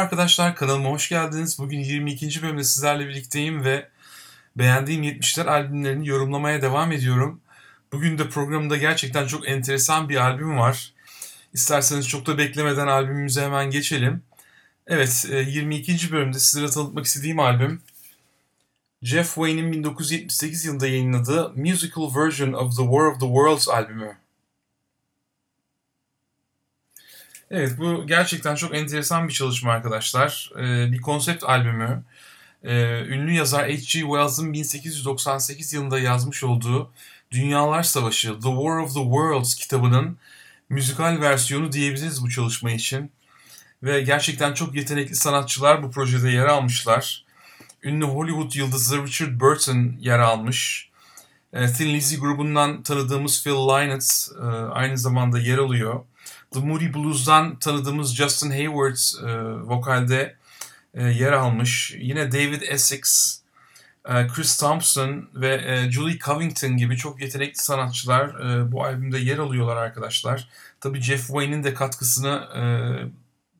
arkadaşlar kanalıma hoş geldiniz. Bugün 22. bölümde sizlerle birlikteyim ve beğendiğim 70'ler albümlerini yorumlamaya devam ediyorum. Bugün de programda gerçekten çok enteresan bir albüm var. İsterseniz çok da beklemeden albümümüze hemen geçelim. Evet 22. E, bölümde sizlere tanıtmak istediğim albüm Jeff Wayne'in 1978 yılında yayınladığı Musical Version of the War of the Worlds albümü. Evet bu gerçekten çok enteresan bir çalışma arkadaşlar. Ee, bir konsept albümü. Ee, ünlü yazar H.G. Wells'ın 1898 yılında yazmış olduğu Dünyalar Savaşı The War of the Worlds kitabının müzikal versiyonu diyebiliriz bu çalışma için. Ve gerçekten çok yetenekli sanatçılar bu projede yer almışlar. Ünlü Hollywood yıldızı Richard Burton yer almış. E, Thin Lizzy grubundan tanıdığımız Phil Lynott e, aynı zamanda yer alıyor. The Moody Blues'dan tanıdığımız Justin Hayward e, vokalde e, yer almış. Yine David Essex, e, Chris Thompson ve e, Julie Covington gibi çok yetenekli sanatçılar e, bu albümde yer alıyorlar arkadaşlar. Tabii Jeff Wayne'in de katkısını e,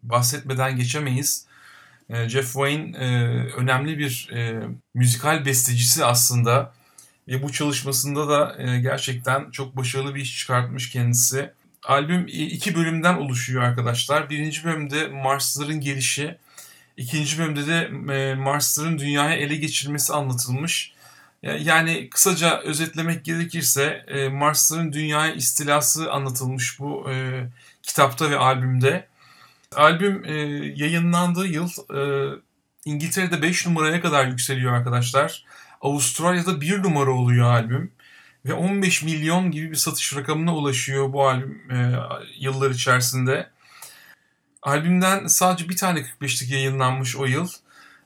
bahsetmeden geçemeyiz. E, Jeff Wayne e, önemli bir e, müzikal bestecisi aslında ve bu çalışmasında da e, gerçekten çok başarılı bir iş çıkartmış kendisi. Albüm iki bölümden oluşuyor arkadaşlar. Birinci bölümde Marsların gelişi, ikinci bölümde de e, Marsların dünyaya ele geçirmesi anlatılmış. Yani kısaca özetlemek gerekirse e, Marsların dünyaya istilası anlatılmış bu e, kitapta ve albümde. Albüm yayınlandığı yıl İngiltere'de 5 numaraya kadar yükseliyor arkadaşlar. Avustralya'da 1 numara oluyor albüm ve 15 milyon gibi bir satış rakamına ulaşıyor bu albüm e, yıllar içerisinde. Albümden sadece bir tane 45'lik yayınlanmış o yıl.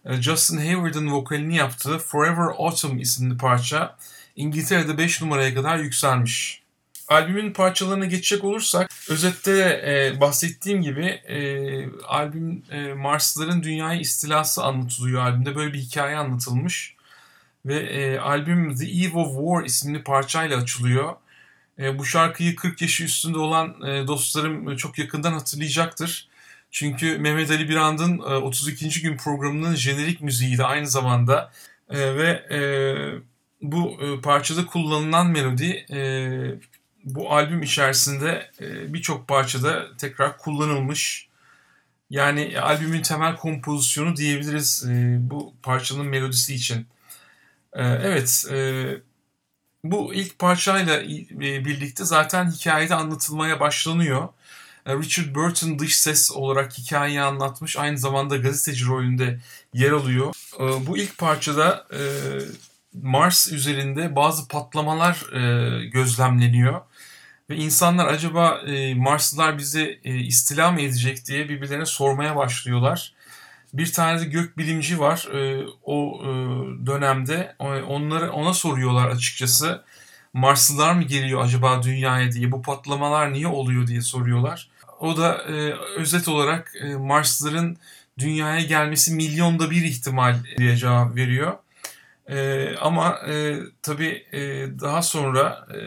E, Justin Hayward'ın vokalini yaptığı Forever Autumn isimli parça İngiltere'de 5 numaraya kadar yükselmiş. Albümün parçalarına geçecek olursak özette e, bahsettiğim gibi e, albüm e, Marslıların dünyayı istilası anlatılıyor albümde. Böyle bir hikaye anlatılmış ve e, albüm The Eve of War isimli parçayla açılıyor. E, bu şarkıyı 40 yaşı üstünde olan e, dostlarım çok yakından hatırlayacaktır. Çünkü Mehmet Ali Birand'ın e, 32. gün programının jenerik müziğiydi aynı zamanda. E, ve e, bu e, parçada kullanılan melodi e, bu albüm içerisinde e, birçok parçada tekrar kullanılmış. Yani albümün temel kompozisyonu diyebiliriz e, bu parçanın melodisi için. Ee, evet, e, bu ilk parçayla e, birlikte zaten hikayede anlatılmaya başlanıyor. E, Richard Burton dış ses olarak hikayeyi anlatmış. Aynı zamanda gazeteci rolünde yer alıyor. Bu ilk parçada Mars üzerinde bazı patlamalar gözlemleniyor. Ve insanlar acaba Marslılar bizi istila mı edecek diye birbirlerine sormaya başlıyorlar bir tane de gök bilimci var e, o e, dönemde. Onları ona soruyorlar açıkçası. Marslılar mı geliyor acaba dünyaya diye, bu patlamalar niye oluyor diye soruyorlar. O da e, özet olarak e, Marslıların dünyaya gelmesi milyonda bir ihtimal diye cevap veriyor. E, ama e, tabii e, daha sonra e,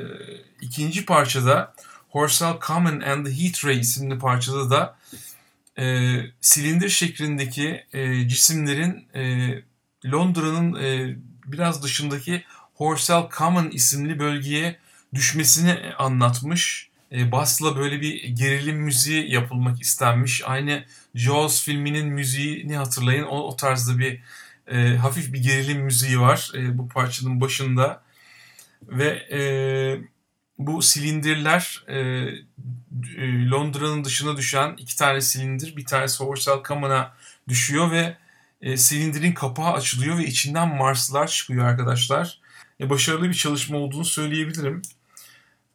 ikinci parçada Horsal Common and the Heat Ray isimli parçada da e, silindir şeklindeki e, cisimlerin e, Londra'nın e, biraz dışındaki Horsell Common isimli bölgeye düşmesini anlatmış. E, Bas'la böyle bir gerilim müziği yapılmak istenmiş. Aynı Jaws filminin müziğini hatırlayın. O, o tarzda bir e, hafif bir gerilim müziği var e, bu parçanın başında. Ve e, bu silindirler e, e, Londra'nın dışına düşen iki tane silindir, bir tanesi Horsal Common'a düşüyor ve e, silindirin kapağı açılıyor ve içinden Marslılar çıkıyor arkadaşlar. E, başarılı bir çalışma olduğunu söyleyebilirim.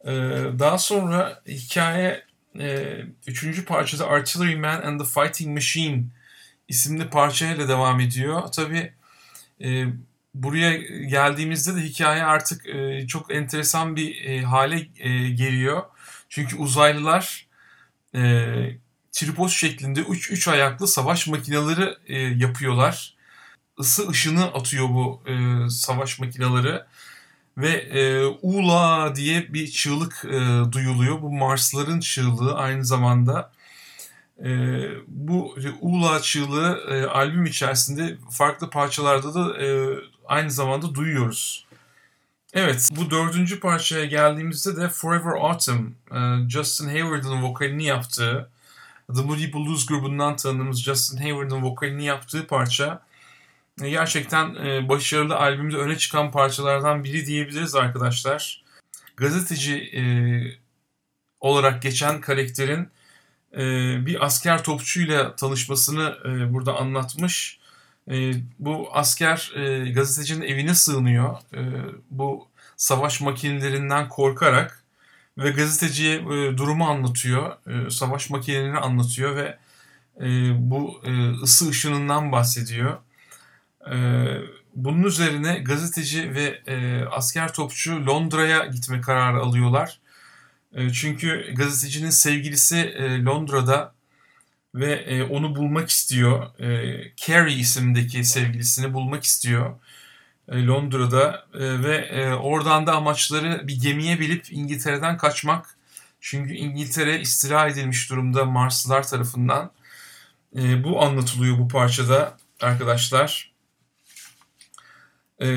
E, daha sonra hikaye e, üçüncü parçada Artillery Man and the Fighting Machine isimli parçayla devam ediyor. Tabi e, buraya geldiğimizde de hikaye artık e, çok enteresan bir e, hale e, geliyor. Çünkü uzaylılar e, tripod şeklinde üç, üç ayaklı savaş makineleri e, yapıyorlar. Isı ışını atıyor bu e, savaş makineleri. Ve e, Ula diye bir çığlık e, duyuluyor. Bu Marsların çığlığı aynı zamanda. E, bu Ula çığlığı e, albüm içerisinde farklı parçalarda da e, aynı zamanda duyuyoruz. Evet, bu dördüncü parçaya geldiğimizde de Forever Autumn, e, Justin Hayward'ın vokalini yaptığı, The Moody Blues grubundan tanıdığımız Justin Hayward'ın vokalini yaptığı parça e, gerçekten e, başarılı albümde öne çıkan parçalardan biri diyebiliriz arkadaşlar. Gazeteci olarak geçen karakterin bir asker topçuyla tanışmasını burada anlatmış e, bu asker e, gazetecinin evine sığınıyor. E, bu savaş makinelerinden korkarak ve gazeteciye e, durumu anlatıyor. E, savaş makinelerini anlatıyor ve e, bu e, ısı ışınından bahsediyor. E, bunun üzerine gazeteci ve e, asker topçu Londra'ya gitme kararı alıyorlar. E, çünkü gazetecinin sevgilisi e, Londra'da ve e, onu bulmak istiyor. E, Carrie isimdeki sevgilisini bulmak istiyor e, Londra'da e, ve e, oradan da amaçları bir gemiye bilip İngiltere'den kaçmak. Çünkü İngiltere istila edilmiş durumda Marslılar tarafından. E, bu anlatılıyor bu parçada arkadaşlar. E,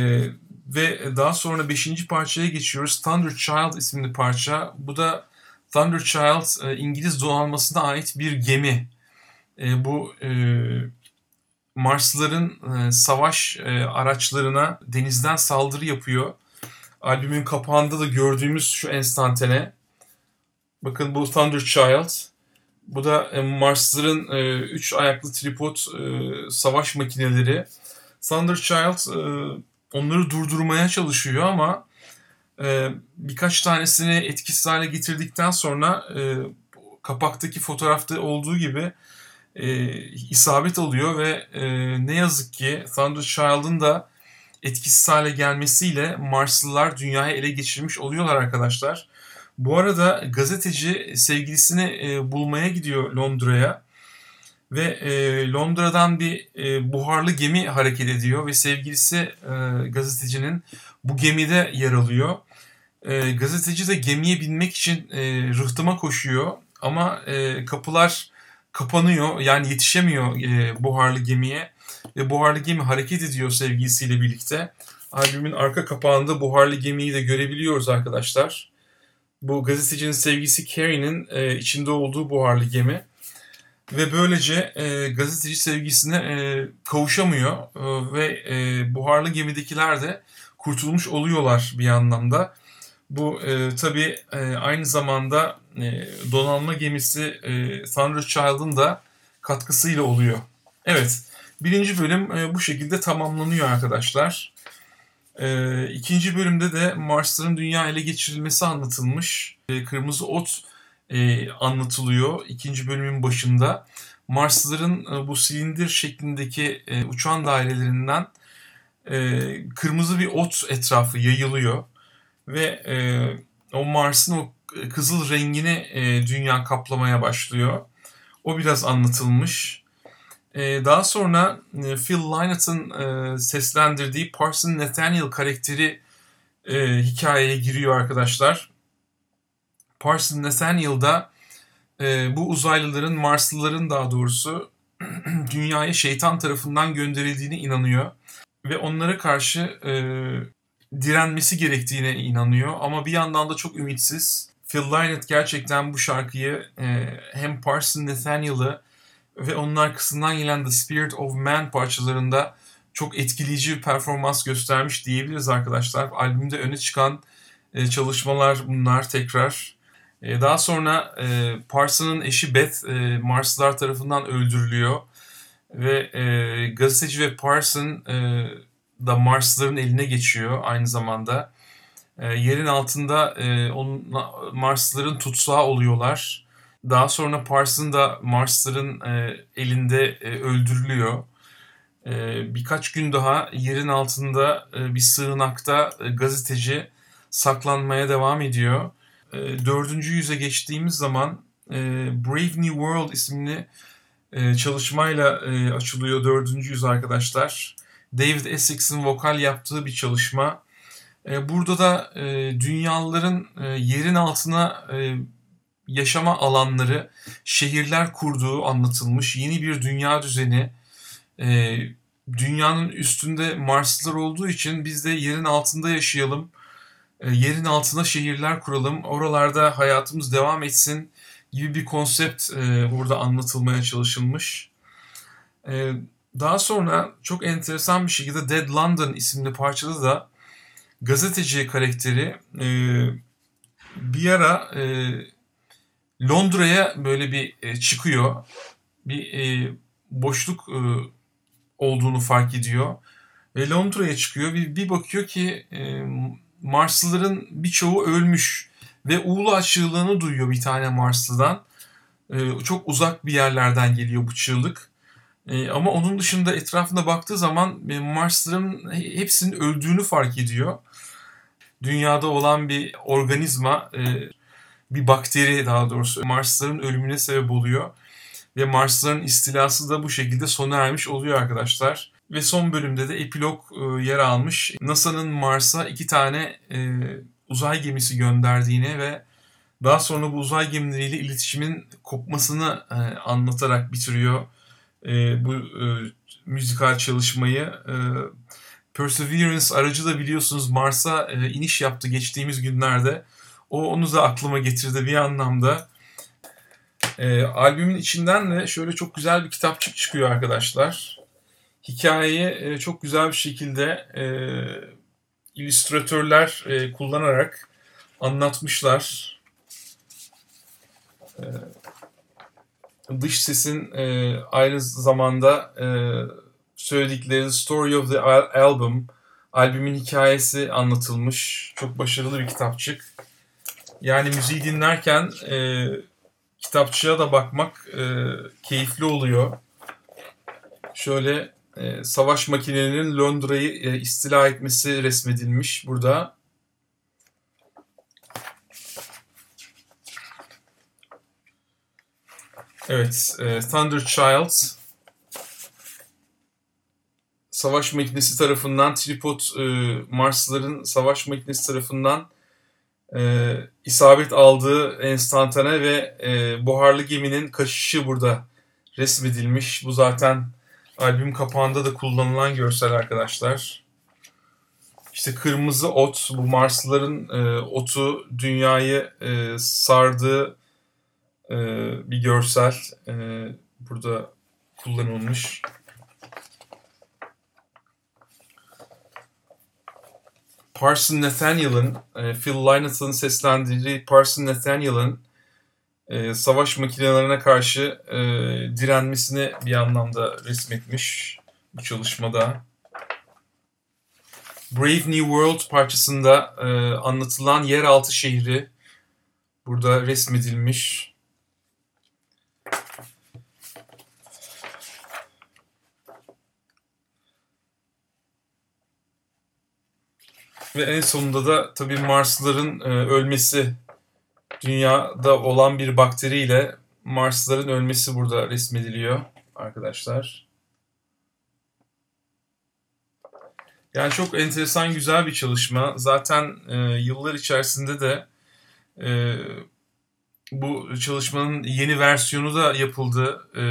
ve daha sonra beşinci parçaya geçiyoruz. Thunder Child isimli parça. Bu da Thunder Child e, İngiliz donanmasına ait bir gemi e, bu e, Marslıların e, savaş e, araçlarına denizden saldırı yapıyor. Albümün kapağında da gördüğümüz şu enstantane. Bakın bu Thunder Child. Bu da e, Marslıların e, üç ayaklı tripod e, savaş makineleri. Thunder Child e, onları durdurmaya çalışıyor ama e, birkaç tanesini etkisiz hale getirdikten sonra e, kapaktaki fotoğrafta olduğu gibi e, isabet alıyor ve e, ne yazık ki Thunder Child'ın da etkisiz hale gelmesiyle Marslılar dünyayı ele geçirmiş oluyorlar arkadaşlar. Bu arada gazeteci sevgilisini e, bulmaya gidiyor Londra'ya ve e, Londra'dan bir e, buharlı gemi hareket ediyor ve sevgilisi e, gazetecinin bu gemide yer alıyor. E, gazeteci de gemiye binmek için e, rıhtıma koşuyor ama e, kapılar kapanıyor. Yani yetişemiyor e, buharlı gemiye. Ve buharlı gemi hareket ediyor sevgilisiyle birlikte. Albümün arka kapağında buharlı gemiyi de görebiliyoruz arkadaşlar. Bu gazetecinin sevgisi Carrie'nin e, içinde olduğu buharlı gemi. Ve böylece e, gazeteci sevgisine e, kavuşamıyor. E, ve e, buharlı gemidekiler de kurtulmuş oluyorlar bir anlamda. Bu e, tabii e, aynı zamanda e, donanma gemisi e, Thunder Child'ın da katkısıyla oluyor. Evet, birinci bölüm e, bu şekilde tamamlanıyor arkadaşlar. E, ikinci bölümde de Mars'ların dünya ele geçirilmesi anlatılmış. E, Kırmızı Ot e, anlatılıyor ikinci bölümün başında. Marslıların e, bu silindir şeklindeki e, uçan dairelerinden e, kırmızı bir ot etrafı yayılıyor ve e, o Mars'ın o kızıl rengini e, dünya kaplamaya başlıyor. O biraz anlatılmış. E, daha sonra e, Phil Lynot'ın e, seslendirdiği Parson Nathaniel karakteri e, hikayeye giriyor arkadaşlar. Parson Nathaniel da e, bu uzaylıların, Marslıların daha doğrusu dünyaya şeytan tarafından gönderildiğine inanıyor. Ve onlara karşı e, direnmesi gerektiğine inanıyor ama bir yandan da çok ümitsiz. Phil Lynott gerçekten bu şarkıyı e, hem Parson Nathaniel'ı ve onun arkasından gelen The Spirit of Man parçalarında çok etkileyici bir performans göstermiş diyebiliriz arkadaşlar. Albümde öne çıkan e, çalışmalar bunlar tekrar. E, daha sonra e, Parson'ın eşi Beth e, Marslılar tarafından öldürülüyor. Ve e, gazeteci ve Parson e, da Marsların eline geçiyor aynı zamanda. E, yerin altında e, onun, Marsların tutsağı oluyorlar. Daha sonra Parson da Marsların e, elinde e, öldürülüyor. E, birkaç gün daha yerin altında e, bir sığınakta e, gazeteci saklanmaya devam ediyor. E, dördüncü yüze geçtiğimiz zaman e, Brave New World isimli e, çalışmayla e, açılıyor dördüncü yüz arkadaşlar. David Essex'in vokal yaptığı bir çalışma. E, burada da e, dünyalıların e, yerin altına yaşama alanları, şehirler kurduğu anlatılmış. Yeni bir dünya düzeni, dünyanın üstünde Marslılar olduğu için biz de yerin altında yaşayalım. Yerin altına şehirler kuralım. Oralarda hayatımız devam etsin gibi bir konsept burada anlatılmaya çalışılmış. E, daha sonra çok enteresan bir şekilde Dead London isimli parçada da gazeteci karakteri e, bir ara e, Londra'ya böyle bir e, çıkıyor. Bir e, boşluk e, olduğunu fark ediyor. Ve Londra'ya çıkıyor. Bir, bir bakıyor ki e, Marslıların birçoğu ölmüş. Ve uğula çığlığını duyuyor bir tane Marslı'dan. E, çok uzak bir yerlerden geliyor bu çığlık. E, ama onun dışında etrafına baktığı zaman e, Marslıların hepsinin öldüğünü fark ediyor. Dünyada olan bir organizma, e, bir bakteri daha doğrusu Marslıların ölümüne sebep oluyor. Ve Marslıların istilası da bu şekilde sona ermiş oluyor arkadaşlar. Ve son bölümde de epilog e, yer almış. NASA'nın Mars'a iki tane e, uzay gemisi gönderdiğini ve daha sonra bu uzay gemileriyle iletişimin kopmasını e, anlatarak bitiriyor e, bu e, müzikal çalışmayı. E, Perseverance aracı da biliyorsunuz Mars'a e, iniş yaptı geçtiğimiz günlerde. O onu da aklıma getirdi bir anlamda. E, albümün içinden de şöyle çok güzel bir kitapçık çıkıyor arkadaşlar. Hikayeyi e, çok güzel bir şekilde e, illüstratörler e, kullanarak anlatmışlar. E, dış sesin e, aynı zamanda e, söyledikleri Story of the Album, albümün hikayesi anlatılmış. Çok başarılı bir kitapçık. Yani müziği dinlerken e, kitapçıya da bakmak e, keyifli oluyor. Şöyle e, savaş makinelerinin Londra'yı e, istila etmesi resmedilmiş burada. Evet, e, Thunder Child savaş makinesi tarafından tripod e, Marsların savaş makinesi tarafından e, isabet aldığı enstantane ve e, buharlı geminin kaçışı burada resmedilmiş. Bu zaten albüm kapağında da kullanılan görsel arkadaşlar. İşte kırmızı ot, bu Marslıların e, otu dünyayı e, sardığı e, bir görsel e, burada kullanılmış. Parson Nathaniel'ın, e, Phil Lynot'ın seslendirdiği Parson Nathaniel'ın e, savaş makinelerine karşı e, direnmesini bir anlamda resmetmiş bu çalışmada. Brave New World parçasında e, anlatılan yeraltı şehri burada resmedilmiş. Ve en sonunda da tabii Marslıların e, ölmesi dünyada olan bir bakteriyle Marslıların ölmesi burada resmediliyor arkadaşlar. Yani çok enteresan güzel bir çalışma. Zaten e, yıllar içerisinde de e, bu çalışmanın yeni versiyonu da yapıldı. E,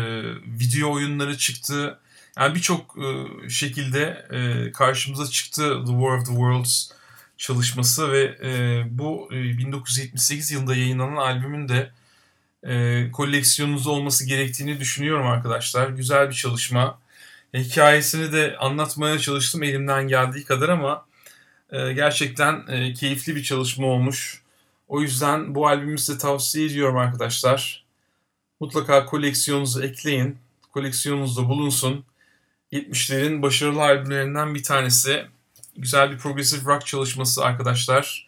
video oyunları çıktı. Yani birçok e, şekilde e, karşımıza çıktı The War of the Worlds çalışması ve e, bu e, 1978 yılında yayınlanan albümün de e, koleksiyonunuzda olması gerektiğini düşünüyorum arkadaşlar. Güzel bir çalışma. Hikayesini de anlatmaya çalıştım elimden geldiği kadar ama e, gerçekten e, keyifli bir çalışma olmuş. O yüzden bu albümü size tavsiye ediyorum arkadaşlar. Mutlaka koleksiyonunuzu ekleyin. Koleksiyonunuzda bulunsun. 70'lerin başarılı albümlerinden bir tanesi. Güzel bir progressive rock çalışması arkadaşlar.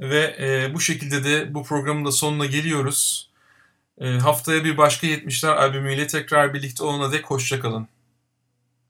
Ve e, bu şekilde de bu programın da sonuna geliyoruz. E, haftaya bir başka 70'ler albümüyle tekrar birlikte olana dek hoşçakalın.